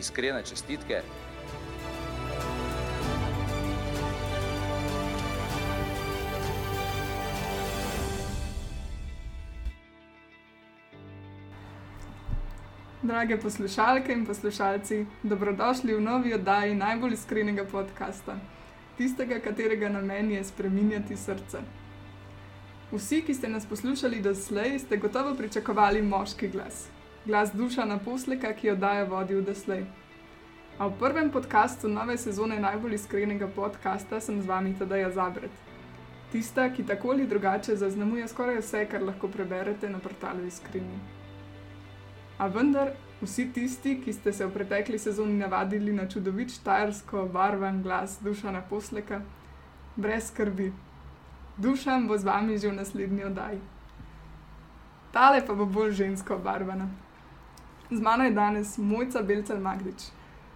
iskrene čestitke. Drage poslušalke in poslušalci, dobrodošli v novi oddaji najbolj iskrenega podcasta, tistega, katerega namen je spreminjati srce. Vsi, ki ste nas poslušali doslej, ste gotovo pričakovali moški glas, glas duša na posleka, ki jo daje vodil doslej. A v prvem podkastu nove sezone najbolj iskrenega podcasta sem z vami Tadeja Zabret. Tista, ki tako ali drugače zaznamuje skoraj vse, kar lahko preberete na portalu Iskreni. A vendar, vsi tisti, ki ste se v pretekli sezoni navadili na čudovit štajersko barvan glas Dušana Posleka, brez skrbi. Dušan bo z vami že v naslednji oddaji. Tale pa bo bolj žensko obarvana. Z mano je danes Mojca Belcel Magdič.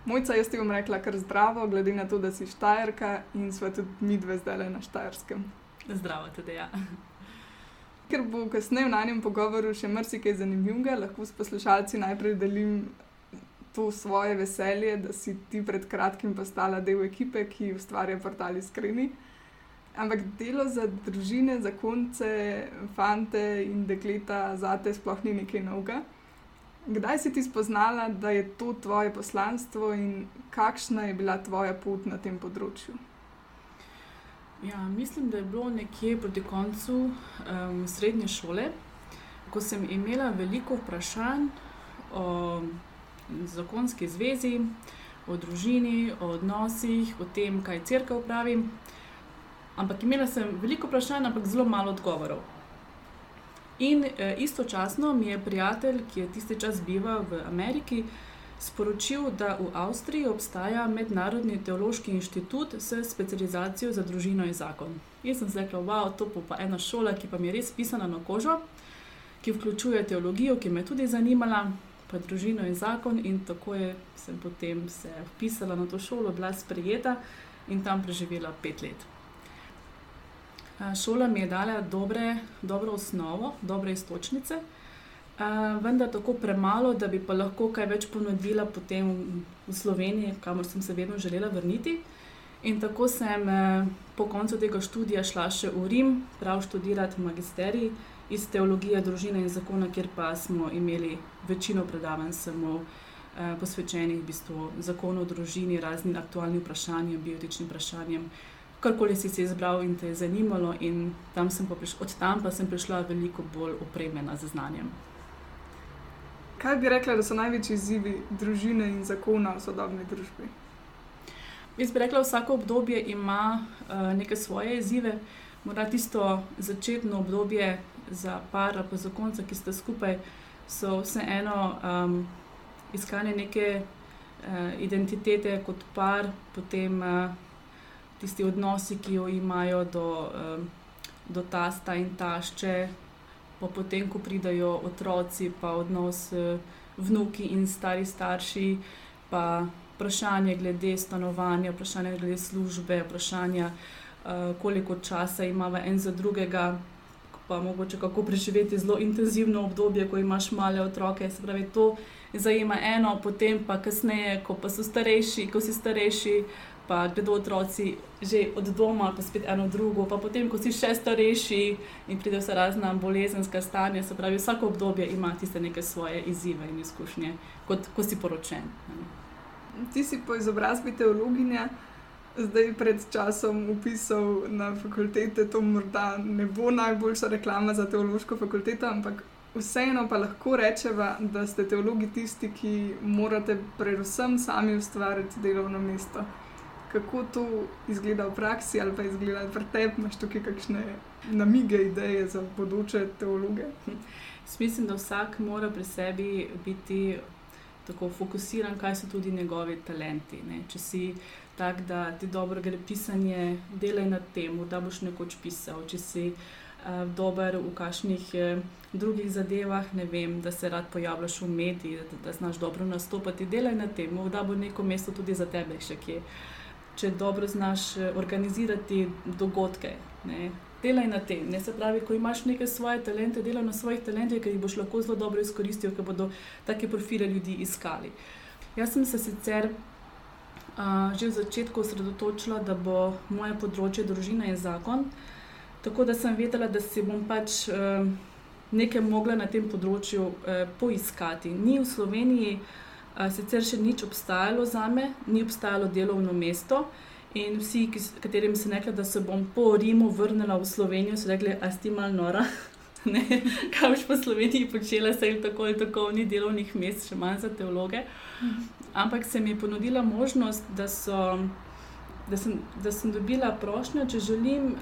Mojca, jaz ti bom rekla kar zdravo, glede na to, da si štajerka in sva tudi mi dve zdaj na štajerskem. Zdravo, tudi ja. Ker bo kasneje v najnem pogovoru še marsikaj zanimivega, lahko s poslušalci najprej delim to svoje veselje, da si ti pred kratkim postala del ekipe, ki ustvarja portal Iskreni. Ampak delo za družine, za konce, fante in dekleta zate sploh ni nekaj novega. Kdaj si ti spoznala, da je to tvoje poslanstvo in kakšna je bila tvoja pot na tem področju? Ja, mislim, da je bilo nekje proti koncu um, srednje šole, ko sem imela veliko vprašanj o zakonski zvezi, o družini, o odnosih, o tem, kaj crkva pravi. Ampak imela sem veliko vprašanj, ampak zelo malo odgovorov. In e, istočasno mi je prijatelj, ki je tisti čas bival v Ameriki, sporočil, da v Avstriji obstaja Mednarodni teološki inštitut s specializacijo za družino in zakon. Jaz sem rekla, wow, to pa ena šola, ki pa mi je res pisana na kožo, ki vključuje teologijo, ki me je tudi zanimala, pa družino in zakon. In tako je, sem potem se vpisala na to šolo, bila sprejeta in tam preživela pet let. Šola mi je dala dobre, dobro osnovo, dobre istočnice, vendar tako premalo, da bi pa lahko kaj več ponudila potem v Sloveniji, kamor sem se vedno želela vrniti. In tako sem po koncu tega študija šla še v Rim, prav študirati magisterij iz teologije, družine in zakona, kjer pa smo imeli večino predavanj samo posvečenih v bistvu zakonu o družini, raznim aktualnim vprašanjem, biotičnim vprašanjem karkoli si, si izbral in te je zanimalo, in tam sem pa prišla, od tam pa sem prišla veliko bolj opremljena z znanjem. Kaj bi rekla, da so največji izzivi družine in zakona v sodobni družbi? Jaz bi rekla, da vsako obdobje ima uh, neke svoje izzive. Morda tisto začetno obdobje za par, pa za konca, ki sta skupaj, so vseeno um, iskanje neke uh, identitete kot par, potem uh, tisti odnosi, ki jo imajo do, do tasta in tašče, pa potem, ko pridajo otroci, pa odnos vnuki in stari starši, pa vprašanje glede stanovanja, vprašanje glede službe, vprašanje, koliko časa imamo en za drugega. Pa mogoče kako preživeti zelo intenzivno obdobje, ko imaš male otroke. Se pravi, to zajema eno, potem pa kasneje, ko pa so starejši, ko si starejši, uh, pa gredo otroci že od doma, pa spet eno drugo, pa potem, ko si še starejši in pridejo se razna bolezenska stanja, se pravi, vsako obdobje ima tiste neke svoje izzive in izkušnje, kot ko si poročen. Ti si po izobrazbi teologinja. Zdaj, pred časom, upisal na fakultete, to morda ne bo najboljša reklama za teološko fakulteto, ampak vseeno pa lahko rečemo, da ste teologi tisti, ki morate predvsem sami ustvariti delovno mesto kako to izgleda v praksi, ali pa izgleda pri tebi, imaš tukaj kakšne namige, ideje za bodoče teologe. Mislim, da vsak mora pri sebi biti tako fokusiran, kaj so tudi njegovi talenti. Ne. Če si tak, da ti dobro gre pisanje, delaj na tem, da boš nekoč pisal. Če si uh, dober v kakšnih uh, drugih zadevah, ne vem, da se rad pojavljaš v medijih, da, da znaš dobro nastopati, delaj na tem, da bo neko mesto tudi za tebe še kje. Če dobro znaš organizirati dogodke, ne, delaj na tem. Ne se pravi, ko imaš neke svoje talente, delaj na svojih talentih, ker jih boš lahko zelo dobro izkoristil, ker bodo take profile ljudi iskali. Jaz sem se sicer uh, že v začetku osredotočila, da bo moje področje družina in zakon, tako da sem vedela, da si bom pač uh, nekaj mogla na tem področju uh, poiskati. Ni v Sloveniji uh, sicer še nič obstajalo za me, ni obstajalo delovno mesto. In vsi, ki, katerim sem rekla, da se bom po Rimu vrnila v Slovenijo, so rekli, da si mal nora. Kaj boš po Sloveniji počela, se jim tako ali tako ni delovnih mest, še manj za teologe. Ampak se mi je ponudila možnost, da, so, da, sem, da sem dobila prošnjo, če želim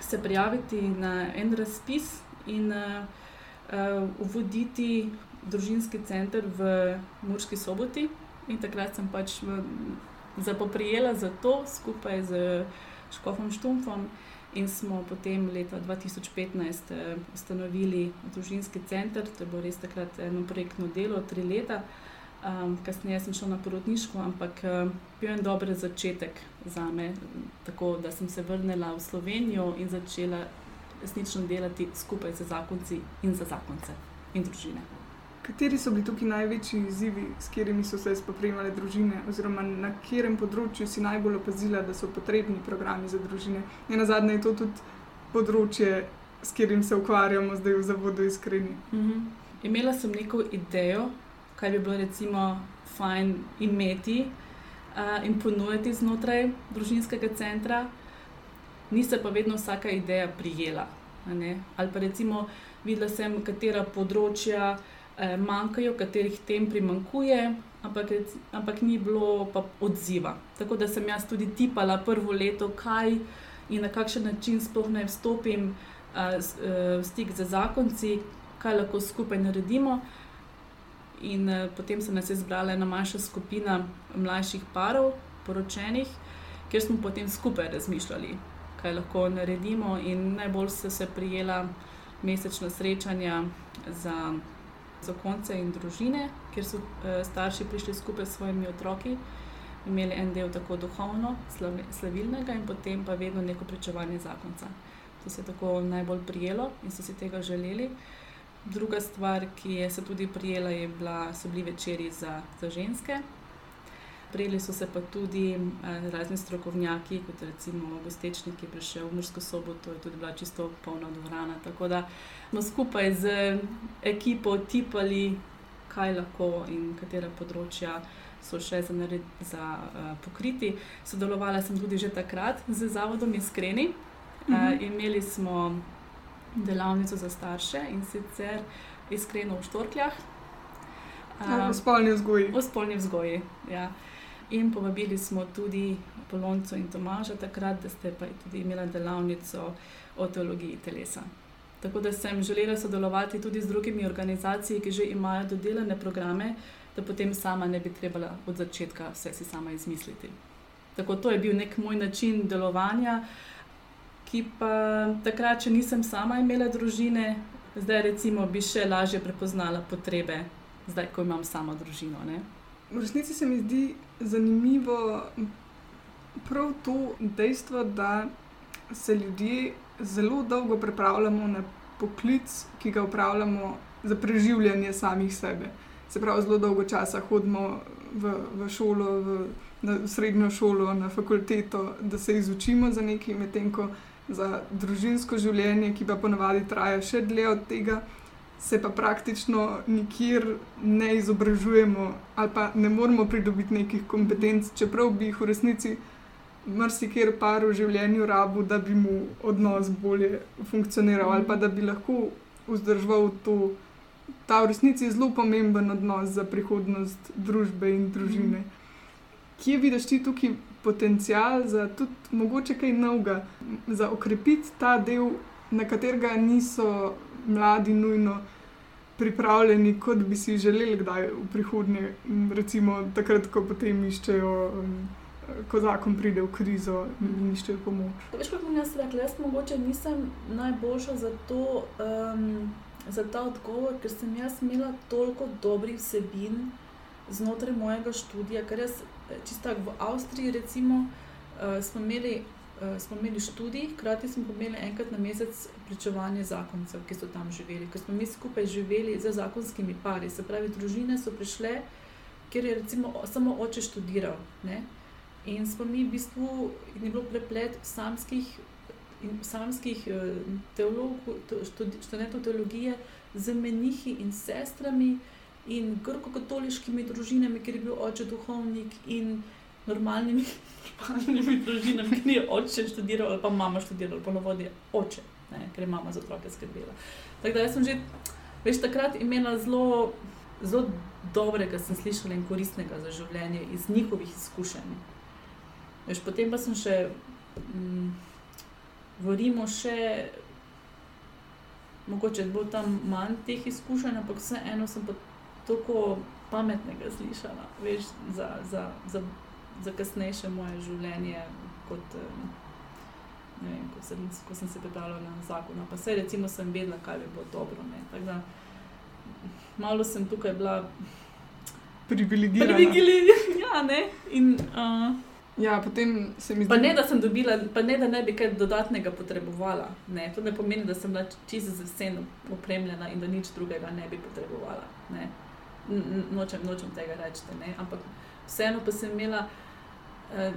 se prijaviti na en razpis in uh, uh, uvoditi družinski center v Murski soboti. In takrat sem pač. Zapoprijela za to skupaj z Škofom Štumfom. In smo potem leta 2015 eh, ustanovili družinski center, to je bilo res takrat eno projektno delo, tri leta. Um, kasneje sem šel na porodniško, ampak uh, bil je en dober začetek za me, tako da sem se vrnila v Slovenijo in začela resnično delati skupaj z zakonci in za zakonce in družine. Kateri so bili tukaj največji izzivi, s katerimi so se spoprijemale družine, oziroma na katerem področju si najbolj opazila, da so potrebni programi za družine? In na zadnje je to tudi področje, s katerim se ukvarjamo zdaj v Zavodu Iskreni. Mm -hmm. Imela sem neko idejo, kaj bi bilo recimo fajn imeti uh, in ponuditi znotraj družinskega centra, ni se pa vedno vsaka ideja prijela. Ali pa recimo videla sem, katera področja eh, manjkajo, katerih tem primankuje, ampak, ampak ni bilo pa odziva. Tako da sem jaz tudi tipala prvo leto, kaj in na kakšen način sploh naj vstopim eh, v stik z zakonci, kaj lahko skupaj naredimo. In eh, potem se nas je zbrala ena manjša skupina mlajših parov, poročenih, kjer smo potem skupaj razmišljali, kaj lahko naredimo. In najbolj so se prijela mesečna srečanja za za konce in družine, kjer so uh, starši prišli skupaj s svojimi otroki, imeli en del tako duhovno, slavilnega in potem pa vedno neko pričevanje zakonca. To se je tako najbolj prijelo in so si tega želeli. Druga stvar, ki je se tudi prijela, je bila, so bili večeri za, za ženske. Prijeli so se pa tudi eh, razni strokovnjaki, kot recimo Gostečnik, ki je prišel v Mursko soboto, je tudi bila čisto polna dvorana. Tako da smo skupaj z ekipo tipali, kaj lahko in katera področja so še za, nared, za uh, pokriti. Sodelovala sem tudi že takrat z Zavodom Iskreni. Uh, uh, imeli smo delavnico za starše in sicer iskreno v Štorkljah. Uh, v spolni vzgoji. V spolni vzgoji, ja. In povabili smo tudi Polonco in Tomaža takrat, da ste pa tudi imeli delavnico o teologiji telesa. Tako da sem želela sodelovati tudi z drugimi organizacijami, ki že imajo dodelane programe, da potem sama ne bi trebala od začetka vse si sama izmisliti. Tako to je bil nek moj način delovanja, ki pa takrat, če nisem sama imela družine, zdaj recimo bi še lažje prepoznala potrebe, zdaj ko imam sama družino. Ne? V resnici se mi zdi zanimivo prav to dejstvo, da se ljudje zelo dolgo pripravljamo na poklic, ki ga upravljamo za preživljanje samih sebe. Se pravi, zelo dolgo časa hodimo v, v šolo, v, v srednjo šolo, na fakulteto, da se izučimo za nekaj, medtem ko za družinsko življenje, ki pa ponavadi traja še dlje od tega, se pa praktično nikjer ne izobražujemo ali pa ne moremo pridobiti nekih kompetenc, čeprav bi jih v resnici marsikjer par v življenju rabu, da bi mu odnos bolje funkcioniral ali pa da bi lahko vzdržal to. Ta v resnici je zelo pomemben odnos za prihodnost družbe in družine. Kje vidiš ti tukaj potencial za tudi mogoče kaj novega, za okrepiti ta del, na katerega niso mladi nujno pripravljeni, kot bi si želeli, kdaj v prihodnje, recimo takrat, ko potem iščejo. Ko zakon pride v krizo in iščejo pomoč. Veš, kako bom jaz rekla, jaz mogoče nisem najboljša za, to, um, za ta odgovor, ker sem jaz imela toliko dobrih vsebin znotraj mojega študija. Ker jaz, čisto tako v Avstriji, recimo, uh, smo imeli uh, smo imeli študij, hkrati smo imeli enkrat na mesec pričevanje zakoncev, ki so tam živeli, ker smo mi skupaj živeli z zakonskimi pari. Se pravi, družine so prišle, kjer je recimo samo oče študiral. Ne? In smo mi v bistvu, je bilo preplet samskih. Samskih teologov, študentov teologije, z menihi in sestrami, in grko-katoliškimi družinami, ker je bil oče duhovnik, in normalnimi normalnimi družinami, ki je oče študiral, ali pa mama študirala, pa novodi oče, ne, ker je mama za otroke skrbela. Tako da sem že veš, takrat imela zelo, zelo dobrega, sem slišala in koristnega za življenje iz njihovih izkušenj. Veš, potem pa sem še mm, v Rimu, še mogoče bo tam manj teh izkušenj, ampak vseeno sem pa tako pametnega slišala, veš, za. za, za za kasnejše moje življenje, kot vem, ko, sem, ko sem se pripravljala na zakon. Pa se recimo sem vedela, kaj bi bilo dobro. Da, malo sem tukaj bila privilegirana. privilegirana ja, in, uh, ja, potem se mi zdi, pa ne, da sem dobila, pa ne, da ne bi kaj dodatnega potrebovala. Ne. To ne pomeni, da sem bila čisto za vse opremljena in da nič drugega ne bi potrebovala. Ne. Nočem, nočem tega reči. Ampak vseeno pa sem imela eh,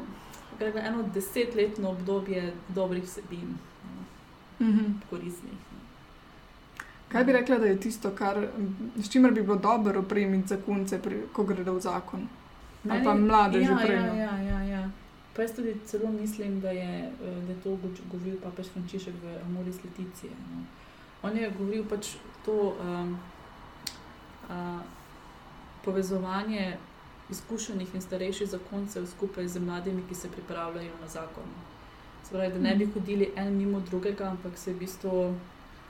eno desetletno obdobje dobrih vsebin, mm -hmm. koristnih. Kaj bi rekla, da je tisto, kar, s čimer bi bilo dobro opremiti zakonce, ko gredo v zakon? Ali pa mlade ja, že prej? Ja, ja, ja, ja. Pa jaz tudi celo mislim, da je, eh, da je to govoril papež Frančišek v Amoris Leticije. No. On je govoril pač to um, uh, povezovanje izkušenih in starejših zakoncev skupaj z mladimi, ki se pripravljajo na zakon. Spravi, da ne bi mhm. hodili en mimo drugega, ampak se v bistvu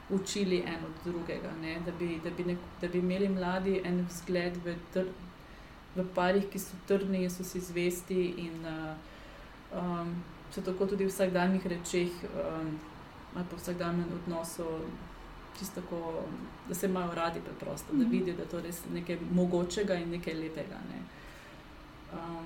učili en od drugega. Da bi, da, bi nek, da bi imeli mladi en vzgled v, tr, v parih, ki so trdni in so si zvesti in uh, um, so tako tudi v vsakdanjih rečeh um, ali pa v vsakdanjem odnosu. Tako, da se imajo radi, preprosto, da mhm. vidijo, da je to res nekaj mogočega in nekaj lepega. Ne um,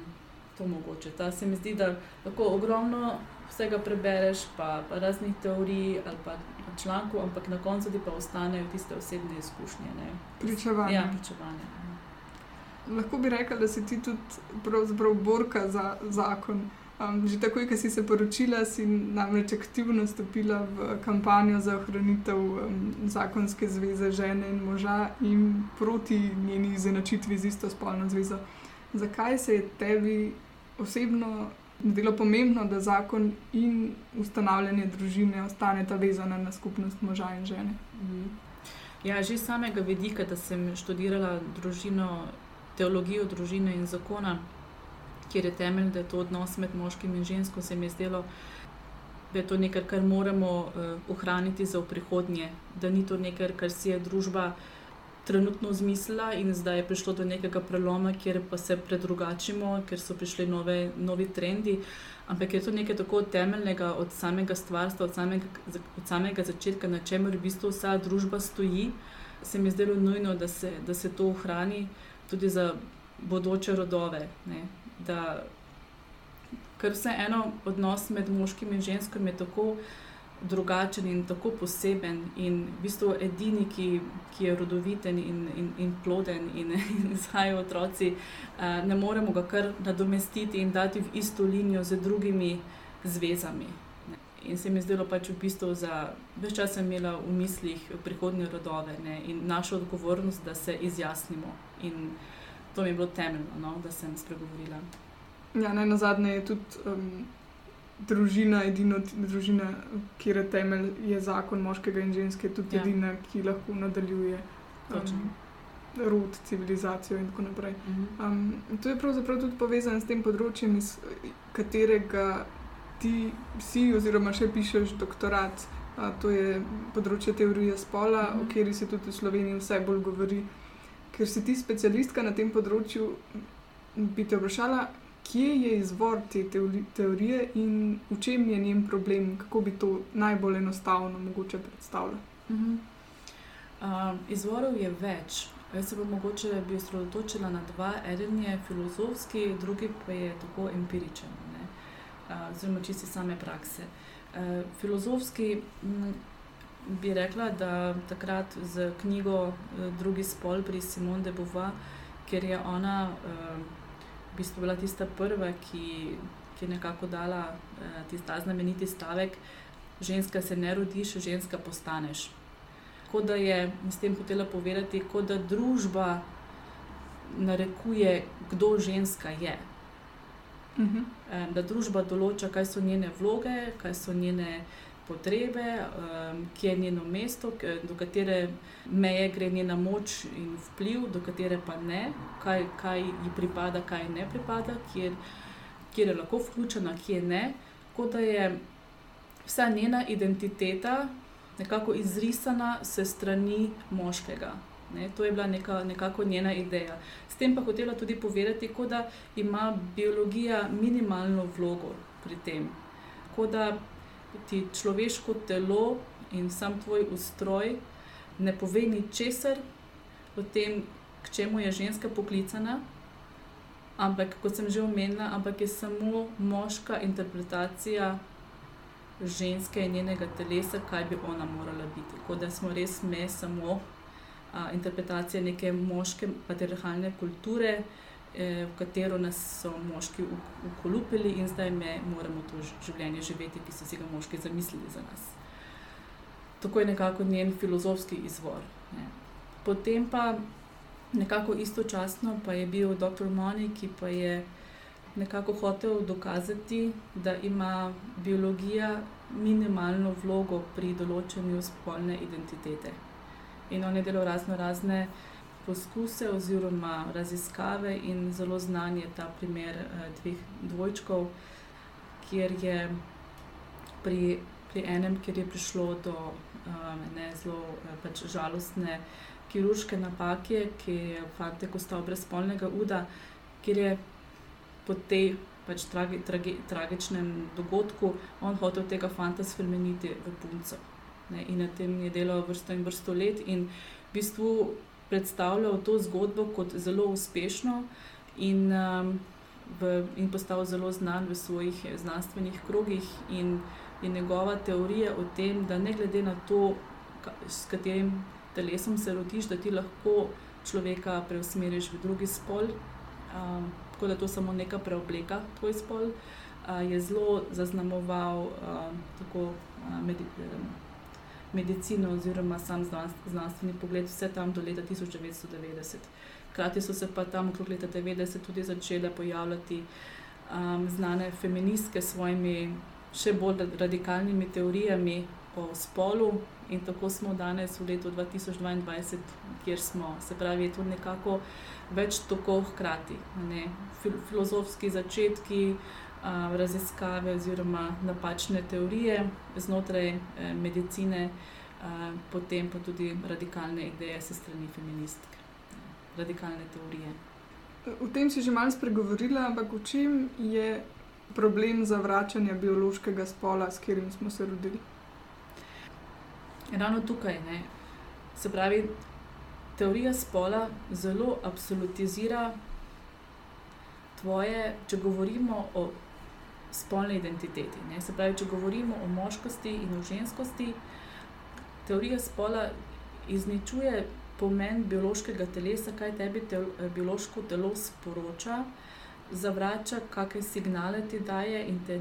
to mogoče. Ta se mi zdi, da lahko ogromno vsega prebereš, pa, pa raznih teorij ali pa člankov, ampak na koncu ti pa ostanejo tiste osebne izkušnje. Pričevanje. Ja, pričevanje. Lahko bi rekel, da si ti tudi borka za zakon. Um, že takoj, ko si se poročila, si namreč aktivno stopila v kampanjo za ohranitev um, zakonske zveze žene in moža in proti njeni izenačitvi z istospolno zvezo zakaj se je tebi osebno zdelo pomembno, da zakon in ustanavljanje družine ostaneta vezana na skupnost moža in žene? Mhm. Ja, že samega vidika, da sem študirala družino, teologijo družine in zakona, kjer je temelj, da je to odnos med moškim in žensko, se mi je zdelo. Da je to nekaj, kar moramo uh, ohraniti za prihodnje, da ni to nekaj, kar si je družba trenutno zmislila in zdaj je prišlo do nekega preloma, kjer pa se predrugačimo, ker so prišli nove, novi trendi. Ampak je to nekaj tako temeljnega od samega stvarstva, od samega, od samega začetka, na čemer v bistvu vsa družba stoji. Se mi je zdelo nujno, da se, da se to ohrani tudi za bodoče rodove. Ne? Da, ker vseeno odnos med moškim in ženskim je tako drugačen in tako poseben, in v bistvu edini, ki, ki je rodoviten in, in, in ploden, in, in zhajajo otroci, uh, ne moremo ga kar nadomestiti in dati v isto linijo z drugimi zvezami. In se mi je zdelo pač v bistvu, da več časa imela v mislih prihodnje rodove ne, in našo odgovornost, da se izjasnimo. In to mi je bilo temeljno, no, da sem spregovorila. Ja, naj na zadnje je tudi. Um družina, edina družina, kjer je temelj, je zakon moškega in ženske, tudi ja. edina, ki lahko nadaljuje um, rod, civilizacijo in tako naprej. Mhm. Um, to je pravzaprav tudi povezano s tem področjem, iz katerega ti si, oziroma še pišeš doktorat. a, to je področje teorije spola, Mhm. o kateri se tudi v Sloveniji vse bolj govori. Ker si ti specialistka na tem področju, bi te vprašala, kje je izvor te teori- teorije in v čem je njen problem, kako bi to najbolj enostavno mogoče predstavljati. Mhm. Um, izvorov je več. Jaz se bom mogoče bi osredotočila na dva. Eden je filozofski, drugi pa je tako empiričen, ne? uh, oziroma čisti same prakse. Uh, filozofski m, bi rekla, da takrat z knjigo eh, Drugi spol pri Simone de Beauvoir, ker je ona uh, v bistvu bila tista prva, ki, ki je nekako dala uh, ta znameniti stavek: ženska se ne rodiš, ženska postaneš kot da je s tem hotela povedati, kot da družba narekuje, kdo ženska je. Mhm. Em, Da družba določa, kaj so njene vloge, kaj so njene potrebe, em, kje je njeno mesto, do katere meje gre njena moč in vpliv, do katere pa ne, kaj, kaj ji pripada, kaj ne pripada, kjer, kjer je lahko vključena, kje ne. Kot da je vsa njena identiteta nekako izrisana se strani moškega. Ne, to je bila neka, nekako njena ideja. S tem pa hotela tudi povedati, da ima biologija minimalno vlogo pri tem. Kot da ti človeško telo in sam tvoj ustroj ne pove ničesar o tem, k čemu je ženska poklicana, ampak kot sem že omenila, ampak je samo moška interpretacija ženske in njenega telesa, kaj bi ona morala biti. Kot da smo res me samo a, interpretacija neke moške patriarhalne kulture, v katero nas so moški uk- ukolupili in zdaj me moramo to življenje živeti, ki so si ga moški zamislili za nas. Tako je nekako njen filozofski izvor. Ne. Potem pa nekako istočasno pa je bil dr. Moni, ki pa je nekako hotel dokazati, da ima biologija minimalno vlogo pri določanju spolne identitete. In on je delal razno razne poskuse oziroma raziskave in zelo znan je ta primer eh, dveh dvojčkov, kjer je pri, pri enem, kjer je prišlo do um, ne zelo eh, pač žalostne kirurške napake, ki je fantek ostal brez spolnega uda, kjer je po tej pač tragi, tragi, tragičnem dogodku on hotel tega fanta spremeniti v punco. Ne, in na tem je delal vrsto in vrsto let, in v bistvu predstavljal to zgodbo kot zelo uspešno, in, um, v, in postal zelo znan v svojih znanstvenih krogih. In, in njegova teorija o tem, da ne glede na to, ka, s katerim telesom se rodiš, da ti lahko človeka preusmeriš v drugi spol. Um, tako da to samo neka preobleka, tvoj spol, uh, je zelo zaznamoval uh, tako uh, medi, um, medicino, oziroma sam znanst- znanstveni pogled, vse tam do leta 1990. Hkrati so se pa tam okrog leta 90 tudi začele pojavljati um, znane feministke s svojimi še bolj ra- radikalnimi teorijami o spolu. In tako smo danes v letu 2022, kjer smo, se pravi, to nekako več tokov hkrati. Ne? Fil filozofski začetki, a, raziskave oziroma napačne teorije znotraj eh, medicine, a, potem pa tudi radikalne ideje se strani feministk, radikalne teorije. O tem si že malo spregovorila, ampak v čem je problem zavračanja biološkega spola, s katerim smo se rodili? Ravno tukaj, ne, se pravi, teorija spola zelo absolutizira tvoje, če govorimo o spolni identiteti. Ne, se pravi, če govorimo o moškosti in o ženskosti, teorija spola izničuje pomen biološkega telesa, kaj tebi te, biološko telo sporoča, zavrača, kakšne signale ti daje in te,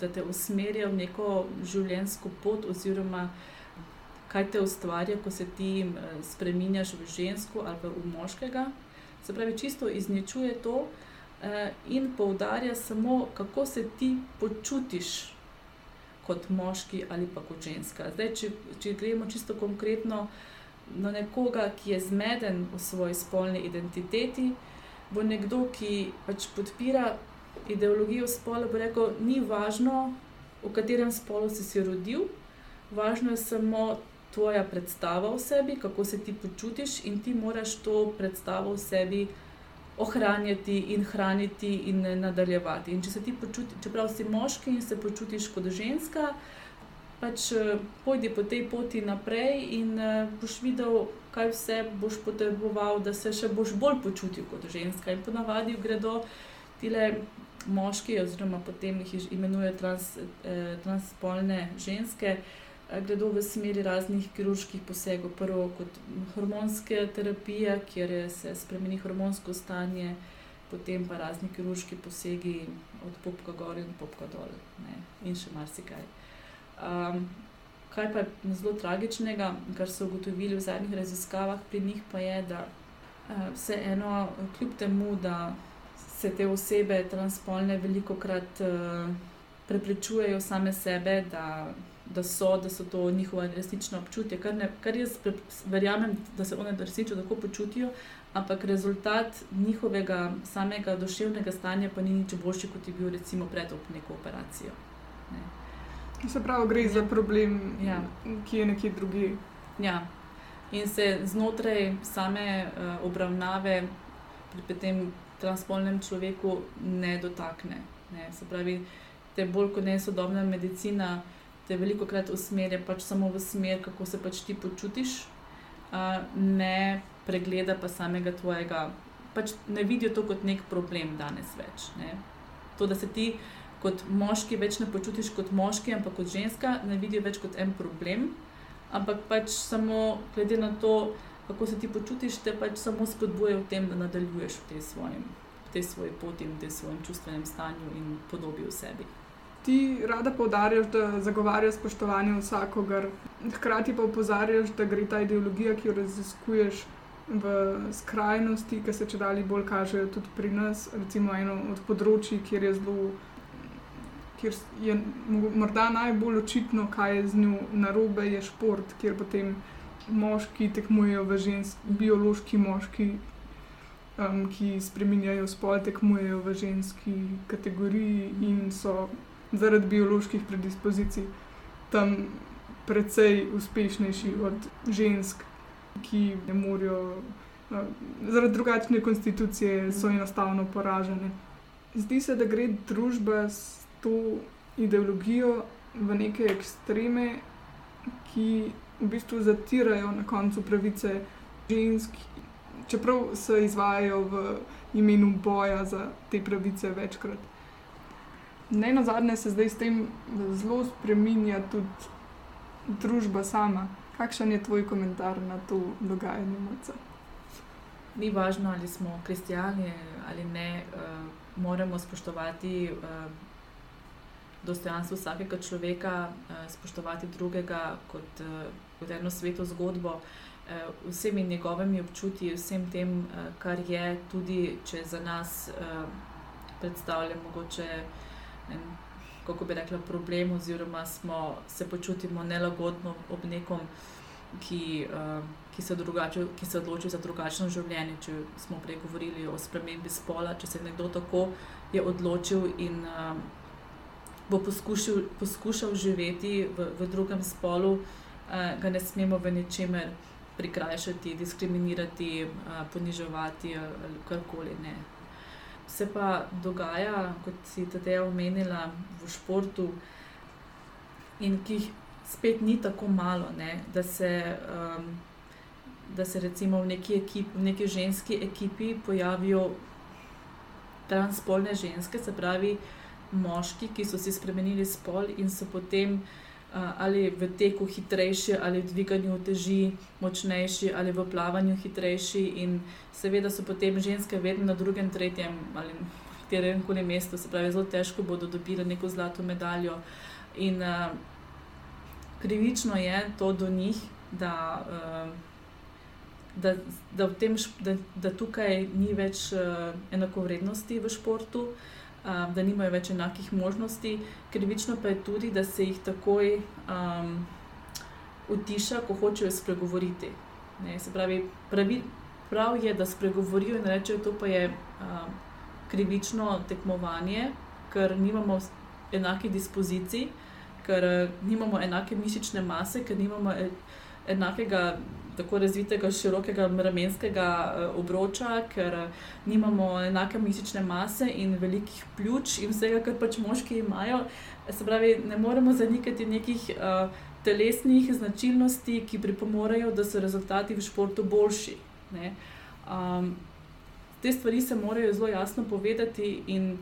da te usmerja v neko življenjsko pot oziroma kaj te ustvarja, ko se ti eh, spremenjaš v žensko ali v moškega. Se pravi, čisto izničuje to in poudarja samo, kako se ti počutiš kot moški ali pa kot ženska. Zdaj, če, če gremo čisto konkretno na nekoga, ki je zmeden v svoji spolni identiteti, bo nekdo, ki pač podpira ideologijo spola, bo rekel, ni važno, v katerem spolu si se rodil, važno je samo tvoja predstava o sebi, kako se ti počutiš, in ti moraš to predstavo o sebi ohranjati in hraniti in nadaljevati. In če se ti počutiš, čeprav si moški in se počutiš kot ženska, pač pojdi po tej poti naprej in boš videl, kaj vse boš potreboval, da se še boš bolj počutil kot ženska. In ponavadi gredo ti le moški, oziroma potem jih imenujejo trans, eh, transspolne ženske. Gredo v smeri raznih kirurških posegov, prvo kot hormonske terapije, kjer se spremeni hormonsko stanje, potem pa razni kirurški posegi, od popka gor in popka dol, ne, in še marsikaj. Um, kaj pa je zelo tragičnega, kar so ugotovili v zadnjih raziskavah pri njih, pa je, da uh, vseeno, kljub temu, da se te osebe transspolne veliko krat uh, prepričujejo same sebe, da da so, da so to njihova resnična občutja, kar, ne, kar jaz verjamem, da se one resnično tako počutijo, ampak rezultat njihovega samega duševnega stanja pa ni nič boljši, kot je bil recimo pred neko operacijo. Ne. Se pravi, gre ja. za problem, ja. ki je nekje drugje. Ja. In se znotraj same uh, obravnave pri tem transpolnem človeku ne dotakne. Ne. Se pravi, te bolj kot ne sodobna medicina te veliko krat usmerja pač samo v smer, kako se pač ti počutiš, uh, ne pregleda pa samega tvojega. Pač ne vidijo to kot nek problem danes več. Ne. To, da se ti kot moški več ne počutiš kot moški, ampak kot ženska, ne vidijo več kot en problem, ampak pač samo glede na to, kako se ti počutiš, te pač samo spodbujajo v tem, da nadaljuješ v tej, svojim, v tej svoji poti, v tej svojem čustvenem stanju in podobi v sebi ti rada poudarjaš, da zagovarjaš spoštovanje vsakogar, hkrati pa opozarjaš, da gre ta ideologija, ki jo raziskuješ v skrajnosti, ki se če dalje bolj kažejo tudi pri nas, recimo eno od področji, kjer je zelo. Ker je morda najbolj očitno, kaj je z njo narobe, je šport, kjer potem moški tekmujejo v ženski, biološki moški, um, ki spremenjajo spol, tekmujejo v ženski kategoriji in so zaradi bioloških predispozicij tam precej uspešnejši od žensk, ki ne morejo, zaradi drugačne konstitucije, so enostavno poražene. Zdi se, da gre družba s to ideologijo v neke ekstreme, ki v bistvu zatirajo na koncu pravice žensk, čeprav se izvajajo v imenu boja za te pravice večkrat. Ne na zadnje se zdaj s tem zelo spremenja tudi družba sama. Kakšen je tvoj komentar na to dogajanje? Moca? Ni važno, ali smo kristijani ali ne, uh, moramo spoštovati uh, dostojanstvo vsakega človeka, uh, spoštovati drugega kot, uh, kot eno sveto zgodbo, uh, vsemi njegovimi občutji, vsem tem, uh, kar je, tudi če za nas uh, predstavlja mogoče kako bi rekla, problem, oziroma smo, se počutimo nelagodno ob nekom, ki, uh, ki, se drugače, ki se odloči za drugačno življenje. Če smo prej govorili o spremembi spola, če se nekdo tako je odločil in uh, bo poskušal, poskušal živeti v, v drugem spolu, uh, ga ne smemo v ničemer prikrajšati, diskriminirati, uh, poniževati ali karkoli. Ne se pa dogaja, kot si tudi omenila, v športu, in ki jih spet ni tako malo, ne, da, se, um, da se recimo v neki, ekip, v neki ženski ekipi pojavijo transpolne ženske, se pravi moški, ki so si spremenili spol in so potem ali v teku hitrejši, ali v dviganju teži močnejši, ali v plavanju hitrejši. In seveda so potem ženske vedno na drugem, tretjem ali katerem koli mestu, se pravi, zelo težko bodo dobile neko zlato medaljo. In uh, krivično je to do njih, da. Uh, Da, da, tem, da, da tukaj ni več uh, enakovrednosti v športu, uh, um, da nimajo več enakih možnosti. Krivično pa je tudi, da se jih takoj um, utiša, ko hočejo spregovoriti. Ne, se pravi, pravi, prav je, da spregovorijo in rečejo, to pa je um, krivično tekmovanje, ker nimamo enakih dispozicij. ker uh, nimamo enake mišične mase, ker nimamo e, enakega. Tako razvitega, širokega ramenskega obroča, ker nimamo enake mišične mase in velikih pljuč, in vsega, kar pač moški imajo. Se pravi, ne moremo zanikati nekih uh, telesnih značilnosti, ki pripomorejo, da so rezultati v športu boljši. Um, te stvari se morajo zelo jasno povedati, in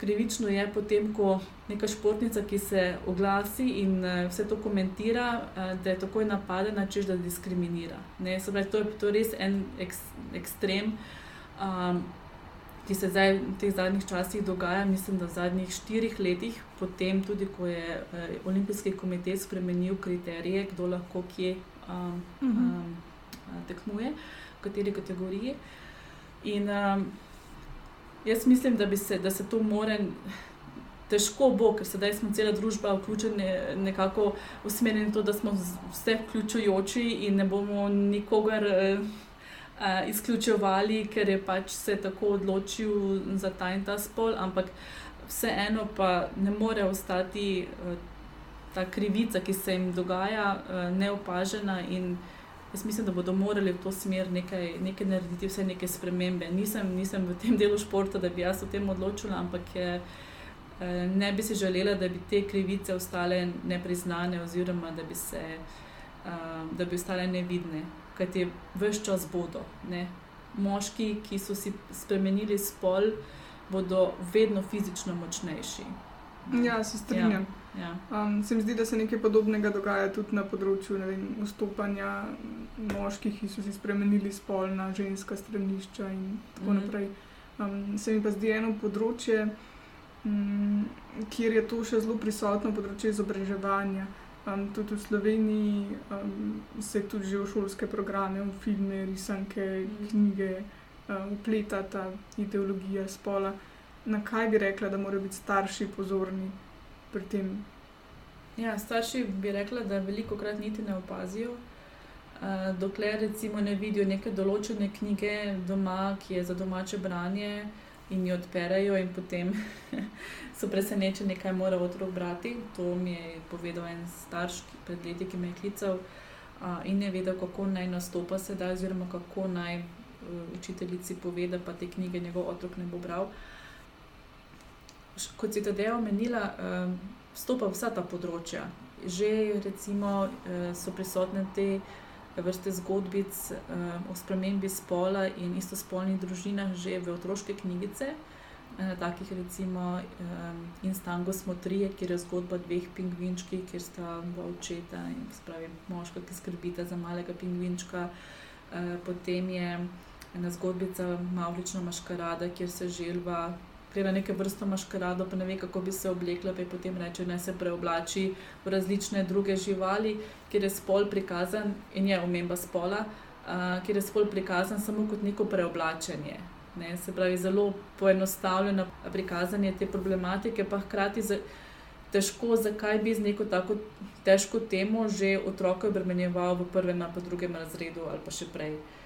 krivično je potem, ko neka športnica, ki se oglasi in uh, vse to komentira, uh, da je takoj napadena, čež da diskriminira. Pravi, to, je, to res en ek, ekstrem. Um, ki se zdaj v teh zadnjih časih dogaja, mislim, da v zadnjih štirih letih, potem tudi, ko je eh, Olimpijski komitej spremenil kriterije, kdo lahko kje um, um, tekmuje, v kateri kategoriji. In um, jaz mislim, da, se, da se to more. Težko bo, ker sedaj smo cela družba vključena, nekako usmerjena v to, da smo vse vključujoči in ne bomo nikogar. Eh, uh, izključevali, ker je pač se tako odločil za ta in ta spol, ampak vseeno pa ne more ostati uh, ta krivica, ki se jim dogaja, uh, neopažena. Jaz mislim, da bodo morali v to smer nekaj, nekaj narediti, vse neke spremembe. Nisem, nisem v tem delu športa, da bi jaz o tem odločila, ampak je, ne bi si želela, da bi te krivice ostale nepriznane, oziroma da bi, se, da bi ostale nevidne kajti vse čas bodo. Ne? Moški, ki so si spremenili spol, bodo vedno fizično močnejši. Ja, se strinjam. Ja, ja. Um, se mi zdi, da se nekaj podobnega dogaja tudi na področju vem, vstopanja moških, ki so si spremenili spol na ženska stranišča in tako mm. naprej. Um, se mi pa zdi eno področje, um, kjer je to še zelo prisotno, področje izobraževanja. Um, tudi v Sloveniji um, se tudi že v šolske programe, v filme, risanke, knjige upleta um, ta ideologija spola. Na kaj bi rekla, da morajo biti starši pozorni pri tem? Ja, starši bi rekla, da veliko krat niti ne opazijo. Uh, dokler recimo ne vidijo neke določene knjige doma, ki je za domače branje, in jo odperajo, in potem so presenečeni, kaj mora otrok brati. To mi je povedal en starš pred leti, ki me je klical uh, in je vedel, kako naj nastopa sedaj, oziroma kako naj uh, učiteljici pove, da pa te knjige njegov otrok ne bo bral. Kot si tudi omenila, uh, stopa vsa ta področja. Že recimo, uh, so prisotne te vrste zgodbic uh, o spremembi spola in istospolnih družinah že v otroške knjigice. Takih recimo Instango smo trije, kjer je zgodba dveh pingvinčki, kjer sta dva očeta in spravi moška, ki skrbita za malega pingvinčka. Potem je ena zgodbica Maurična maškarada, kjer se želva gleda neke vrste maškarado, pa ne ve, kako bi se oblekla, pa potem reče, da se preoblači v različne druge živali, kjer je spol prikazan in je omemba spola, uh, kjer je spol prikazan samo kot neko preoblačenje. Ne, se pravi, zelo poenostavljeno prikazanje te problematike, pa hkrati za, težko, zakaj bi z neko tako težko temo že otroka obremenjeval v prvem ali drugem razredu ali pa še prej. Uh,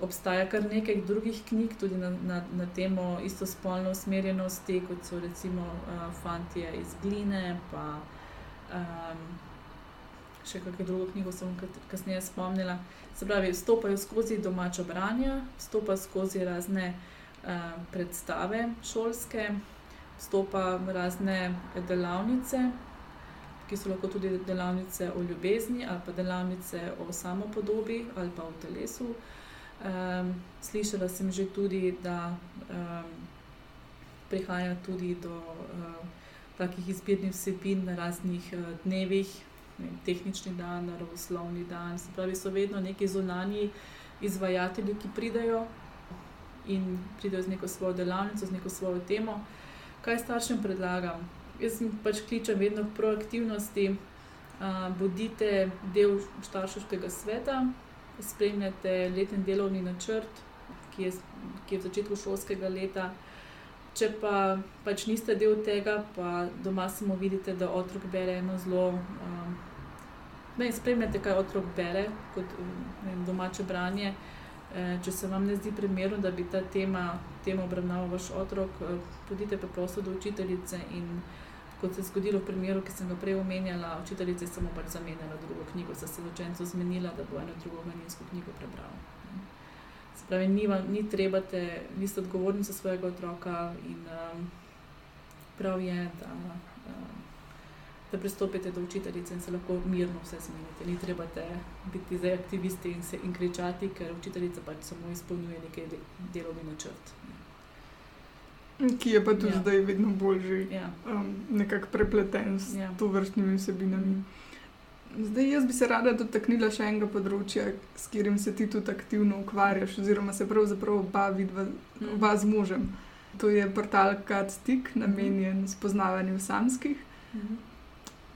obstaja kar nekaj drugih knjig, tudi na, na, na temo istospolne usmerjenosti, kot so recimo uh, Fantje iz Gline, pa um, še kakšno drugo knjigo sem kasneje spomnila. Se pravi, stopajo skozi domačo branje, stopajo skozi razne uh, predstave šolske, stopajo razne delavnice. Ki so lahko tudi delavnice o ljubezni, ali pa delavnice o samopodobi, ali pa o telesu, uh, Um, slišala sem že tudi, da um, prihaja tudi do uh, takih izbirnih vsebin na raznih uh, dnevih, ne, tehnični dan, naravoslovni dan. Se pravi, so vedno neki zunani izvajatelji, ki pridejo in pridejo z neko svojo delavnico, z neko svojo temo. Kaj staršem predlagam? Jaz jim pač kličem vedno k proaktivnosti, uh, bodite del starševskega sveta spremljate letni delovni načrt, ki je, ki je v začetku šolskega leta. Če pa pač niste del tega, pa doma samo vidite, da otrok bere eno zelo. Um, ne, spremljate, kaj otrok bere, kot vem, domače branje. E, če se vam ne zdi primerno, da bi ta tema, obravnaval vaš otrok, e, pojdite pa prosto do učiteljice in kot se je zgodilo v primeru, ki sem ga prej omenjala, učiteljica je samo pač zamenjala drugo knjigo, so se z učencem zmenila, da bo eno drugo manjinsko knjigo prebral. Se pravi, ni, ni treba te, vi ste odgovorni za svojega otroka in um, prav je, da, um, da pristopite do učiteljice in se lahko mirno vse zmenite. Ni treba te biti zdaj aktivisti in, se, in kričati, ker učiteljica pač samo izpolnjuje de, delovni načrt. Ki je pa tudi ja. zdaj vedno bolj že Ja. um, nekako prepleten s Ja. to vrstnimi vsebinami. Zdaj, jaz bi se rada dotaknila še enega področja, s katerim se ti tudi aktivno ukvarjaš, oziroma se pravzaprav oba vidva, Mhm. oba z možem. To je portal Katstik, namenjen spoznavanju samskih. Mhm.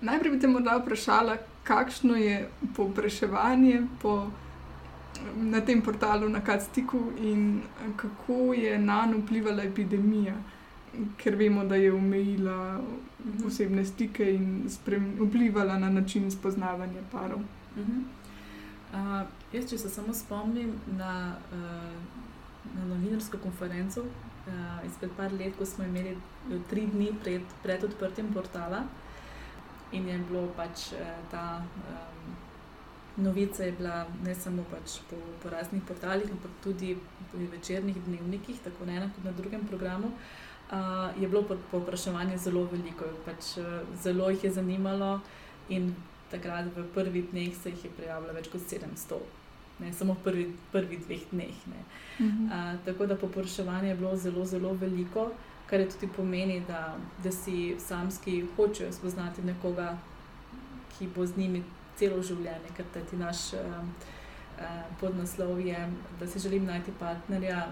Najprej bi te morda vprašala, kakšno je povpraševanje po, na tem portalu na Katstiku in kako je na njo vplivala epidemija, ker vemo, da je omejila Mhm. osebne stike in vplivala na način spoznavanja parov. Mhm. Uh, jaz, če se samo spomnim na, uh, na novinarsko konferenco uh, izpred par let, ko smo imeli tri dni pred, pred odprtjem portala in je bilo pač uh, ta um, novica je bila ne samo pač po, po raznih portalih, ampak tudi po večernih dnevnikih, tako na enem kot na drugem programu. Uh, je bilo povpraševanje zelo veliko, pač, uh, zelo jih je zanimalo, in takrat v prvih dneh se jih je prijavilo več kot 700, ne samo v prvi, prvih dveh dneh. Ne. Mhm. Uh, tako da popraševanje je bilo zelo, zelo veliko, kar je tudi pomeni, da, da si samski hočejo spoznati nekoga, ki bo z njimi celo življenje, ker ti naš uh, podnaslov je, da si želim najti partnerja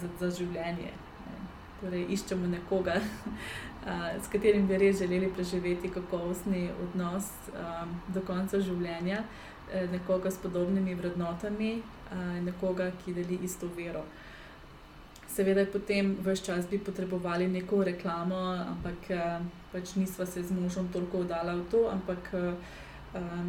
za, za življenje. Ne. Torej, iščemo nekoga, uh, s katerim bi res želeli preživeti kakovostni odnos um, do konca življenja, eh, nekoga s podobnimi vrednotami, uh, nekoga, ki deli isto vero. Seveda, potem vse čas bi potrebovali neko reklamo, ampak eh, pač nisva se z možom toliko oddala v to, ampak eh,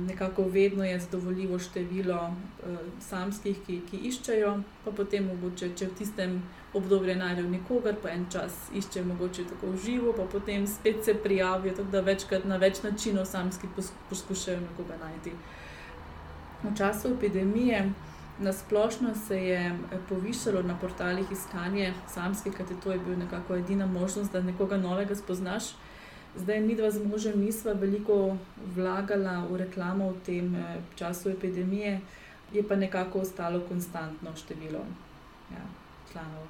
nekako vedno je zadovoljivo število eh, samskih, ki, ki iščejo, pa potem mogoče, če v tistem obdobju najdejo nikogar, pa en čas iščejo mogoče tako v živo, pa potem spet se prijavijo, tako da večkrat na več načinov samski pos, poskušajo nekoga najti. V času epidemije na splošno se je eh, povišalo na portalih iskanje samskih, kajti to je bil nekako edina možnost, da nekoga novega spoznaš. Zdaj, mi dva z možem nisva veliko vlagala v reklamo v tem eh, času epidemije, je pa nekako ostalo konstantno število ja, članov.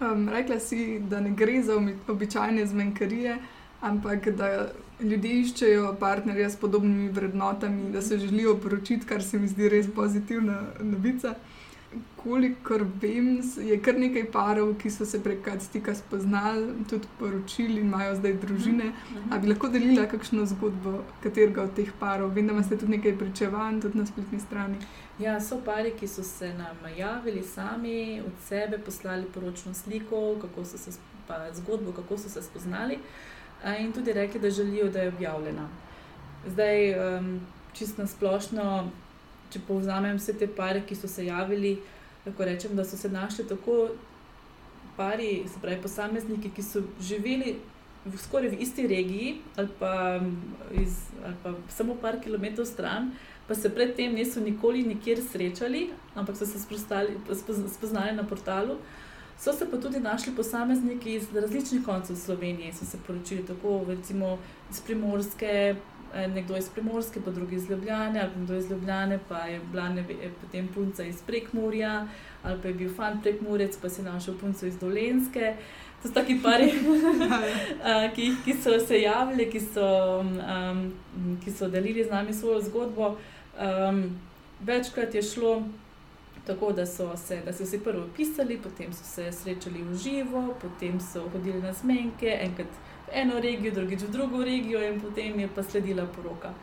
Um, rekla si, da ne gre za običajne zmenkarije, ampak da ljudje iščejo partnerja s podobnimi vrednotami, da se želijo poročiti, kar se mi zdi res pozitivna novica. Kolikor vem, je kar nekaj parov, ki so se prek stika spoznali, tudi poročili in imajo zdaj družine. A bi lahko delila kakšno zgodbo katerega od teh parov? Vem, da imate tudi nekaj pričevanj, tudi na spletni strani. Ja, so pari, ki so se nam javili sami od sebe, poslali poročno sliko, kako so se, zgodbo, kako so se spoznali, in tudi rekli, da želijo, da je objavljena. Zdaj, um, čisto na splošno, če povzamem vse te pare, ki so se javili, lahko rečem, da so se našli tako pari, se pravi posamezniki, ki so živeli v, skoraj v isti regiji ali pa, mm, iz, ali pa samo par kilometrov stran pa se predtem niso nikoli nikjer srečali, ampak so se sprostali, spoz- spoznali na portalu. So se pa tudi našli posamezniki iz različnih koncev Slovenije, so se poročili tako recimo iz Primorske, nekdo iz Primorske, pa drugi iz Ljubljane, ali nekdo iz Ljubljane, pa je bila ne ve- potem punca iz Prekmurja, ali pa je bil fant Prekmurec, pa si našel punco iz Dolenske. To so taki pari, a, ki, ki so se javili, ki so, um, ki so delili z nami svojo zgodbo. Um, večkrat je šlo tako, da so se da so si prvo pisali, potem so se srečali v živo, potem so hodili na zmenke, enkrat eno regijo, drugič v drugo regijo, in potem je pa sledila poroka.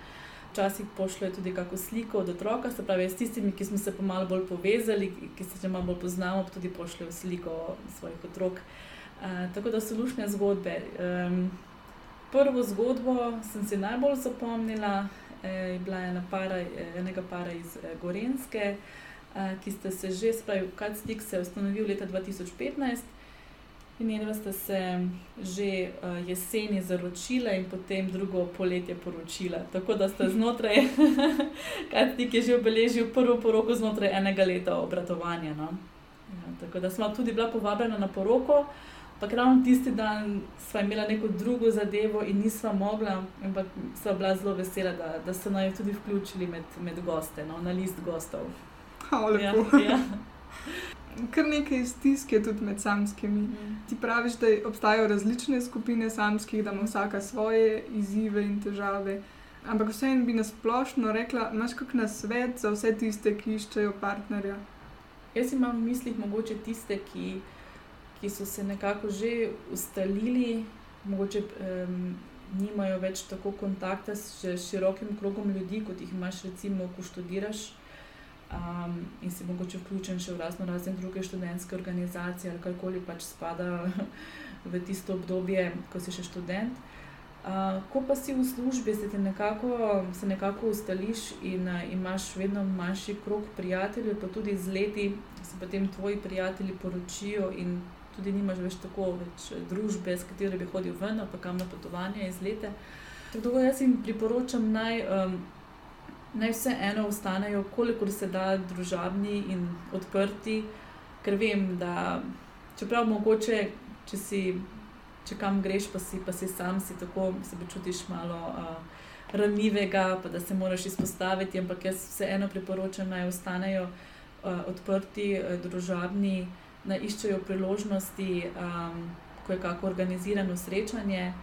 Včasih pošljejo tudi kako sliko od otroka, se pravi, s tistimi, ki smo se pa malo bolj povezali, ki se že malo bolj poznamo, tudi pošljejo sliko svojih otrok. Uh, tako da so lušne zgodbe. Um, prvo zgodbo sem si najbolj zapomnila, je bila ena para, enega para iz eh, Gorenske, eh, ki sta se že, spravi, Katstik se je ustanovil leta 2015 In ena sta se že uh, jeseni zaročila in potem drugo poletje poročila. Tako da sta znotraj, Katnik je že obeležil prvo poroko znotraj enega leta obratovanja. No? Ja, tako da smo tudi bila povabljena na poroko, ampak ravno tisti dan sva imela neko drugo zadevo in nisva mogla, ampak sva bila zelo vesela, da, da so naj tudi vključili med, med goste, no? na list gostov. Ja, ja. Kar nekaj stiske tudi med samskimi. Mm. Ti praviš, da obstajajo različne skupine samskih, da ima vsaka svoje izzive in težave. Ampak vseeno bi nasplošno rekla, imaš kak na svet za vse tiste, ki iščejo partnerja. Jaz imam v mislih mogoče tiste, ki, ki so se nekako že ustalili, mogoče um, nimajo več tako kontakta s širokim krogom ljudi, kot jih imaš, recimo, ko študiraš. Um, in si mogoče vključen še v razno razne druge študentske organizacije ali karkoli pač spada v tisto obdobje, ko si še študent. Uh, ko pa si v službi, se, nekako, se nekako ustališ in uh, imaš vedno manjši krog prijateljev, pa tudi z leti se potem tvoji prijatelji poročijo in tudi nimaš več tako več družbe, s katero bi hodil ven, pa kam na potovanje iz leta. Tako da jaz jim priporočam naj. Um, Naj vseeno ostanejo, kolikor se da, družabni in odprti, ker vem, da čeprav mogoče, če si, če kam greš, pa si, pa si sam, si tako se počutiš malo uh, ranljivega, pa da se moraš izpostaviti, ampak jaz vseeno priporočam, naj ostanejo uh, odprti, uh, družabni, naj iščejo priložnosti, um, ko je kako organizirano srečanje,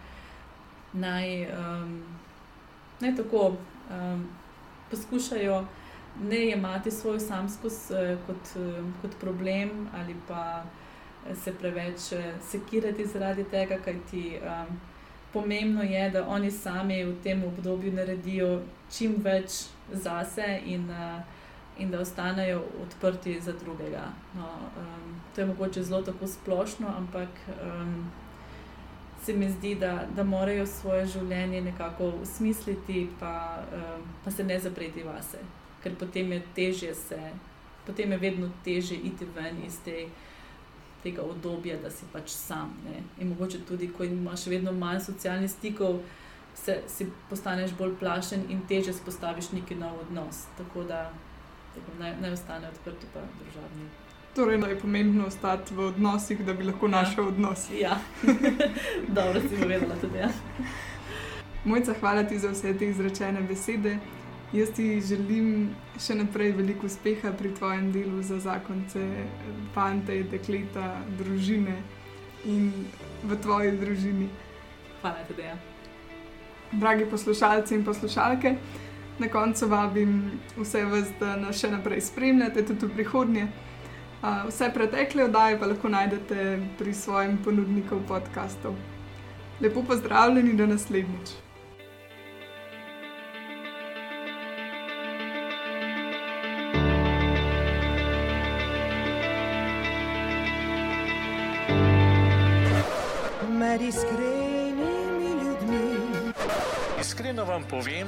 naj, um, naj tako. Um, poskušajo ne jemati svojo samskost eh, kot, eh, kot problem ali pa eh, se preveč sekirati zaradi tega, kajti um, pomembno je, da oni sami v tem obdobju naredijo čim več zase in, uh, in da ostanejo odprti za drugega. No, um, to je mogoče zelo tako splošno, ampak. Um, Se mi zdi, da, da morajo svoje življenje nekako usmisliti, pa, um, pa se ne zapreti vase, ker potem je težje se, potem je vedno težje iti ven iz te, tega obdobja, da si pač sam. Ne? In mogoče tudi, ko imaš vedno manj socialnih stikov, se, si postaneš bolj plašen in teže spostaviš neki nov odnos. Tako da tako naj, naj ostane odprti, pa družabni. Torej, da je pomembno ostati v odnosih, da bi lahko našel ja. odnos. Ja, dobro si povedala tudi. Ja. Mojca, hvala ti za vse te izrečene besede. Jaz ti želim še naprej veliko uspeha pri tvojem delu za zakonce, fante, dekleta, družine in v tvoji družini. Hvala tudi. Ja. Dragi poslušalci in poslušalke, na koncu vabim vse vas, da nas še naprej spremljate tudi v prihodnje. Vse pretekle oddaje pa lahko najdete pri svojem ponudniku podkastov. Lepo pozdravljeni do naslednjič. Med iskrenimi ljudmi. Iskreno vam povem,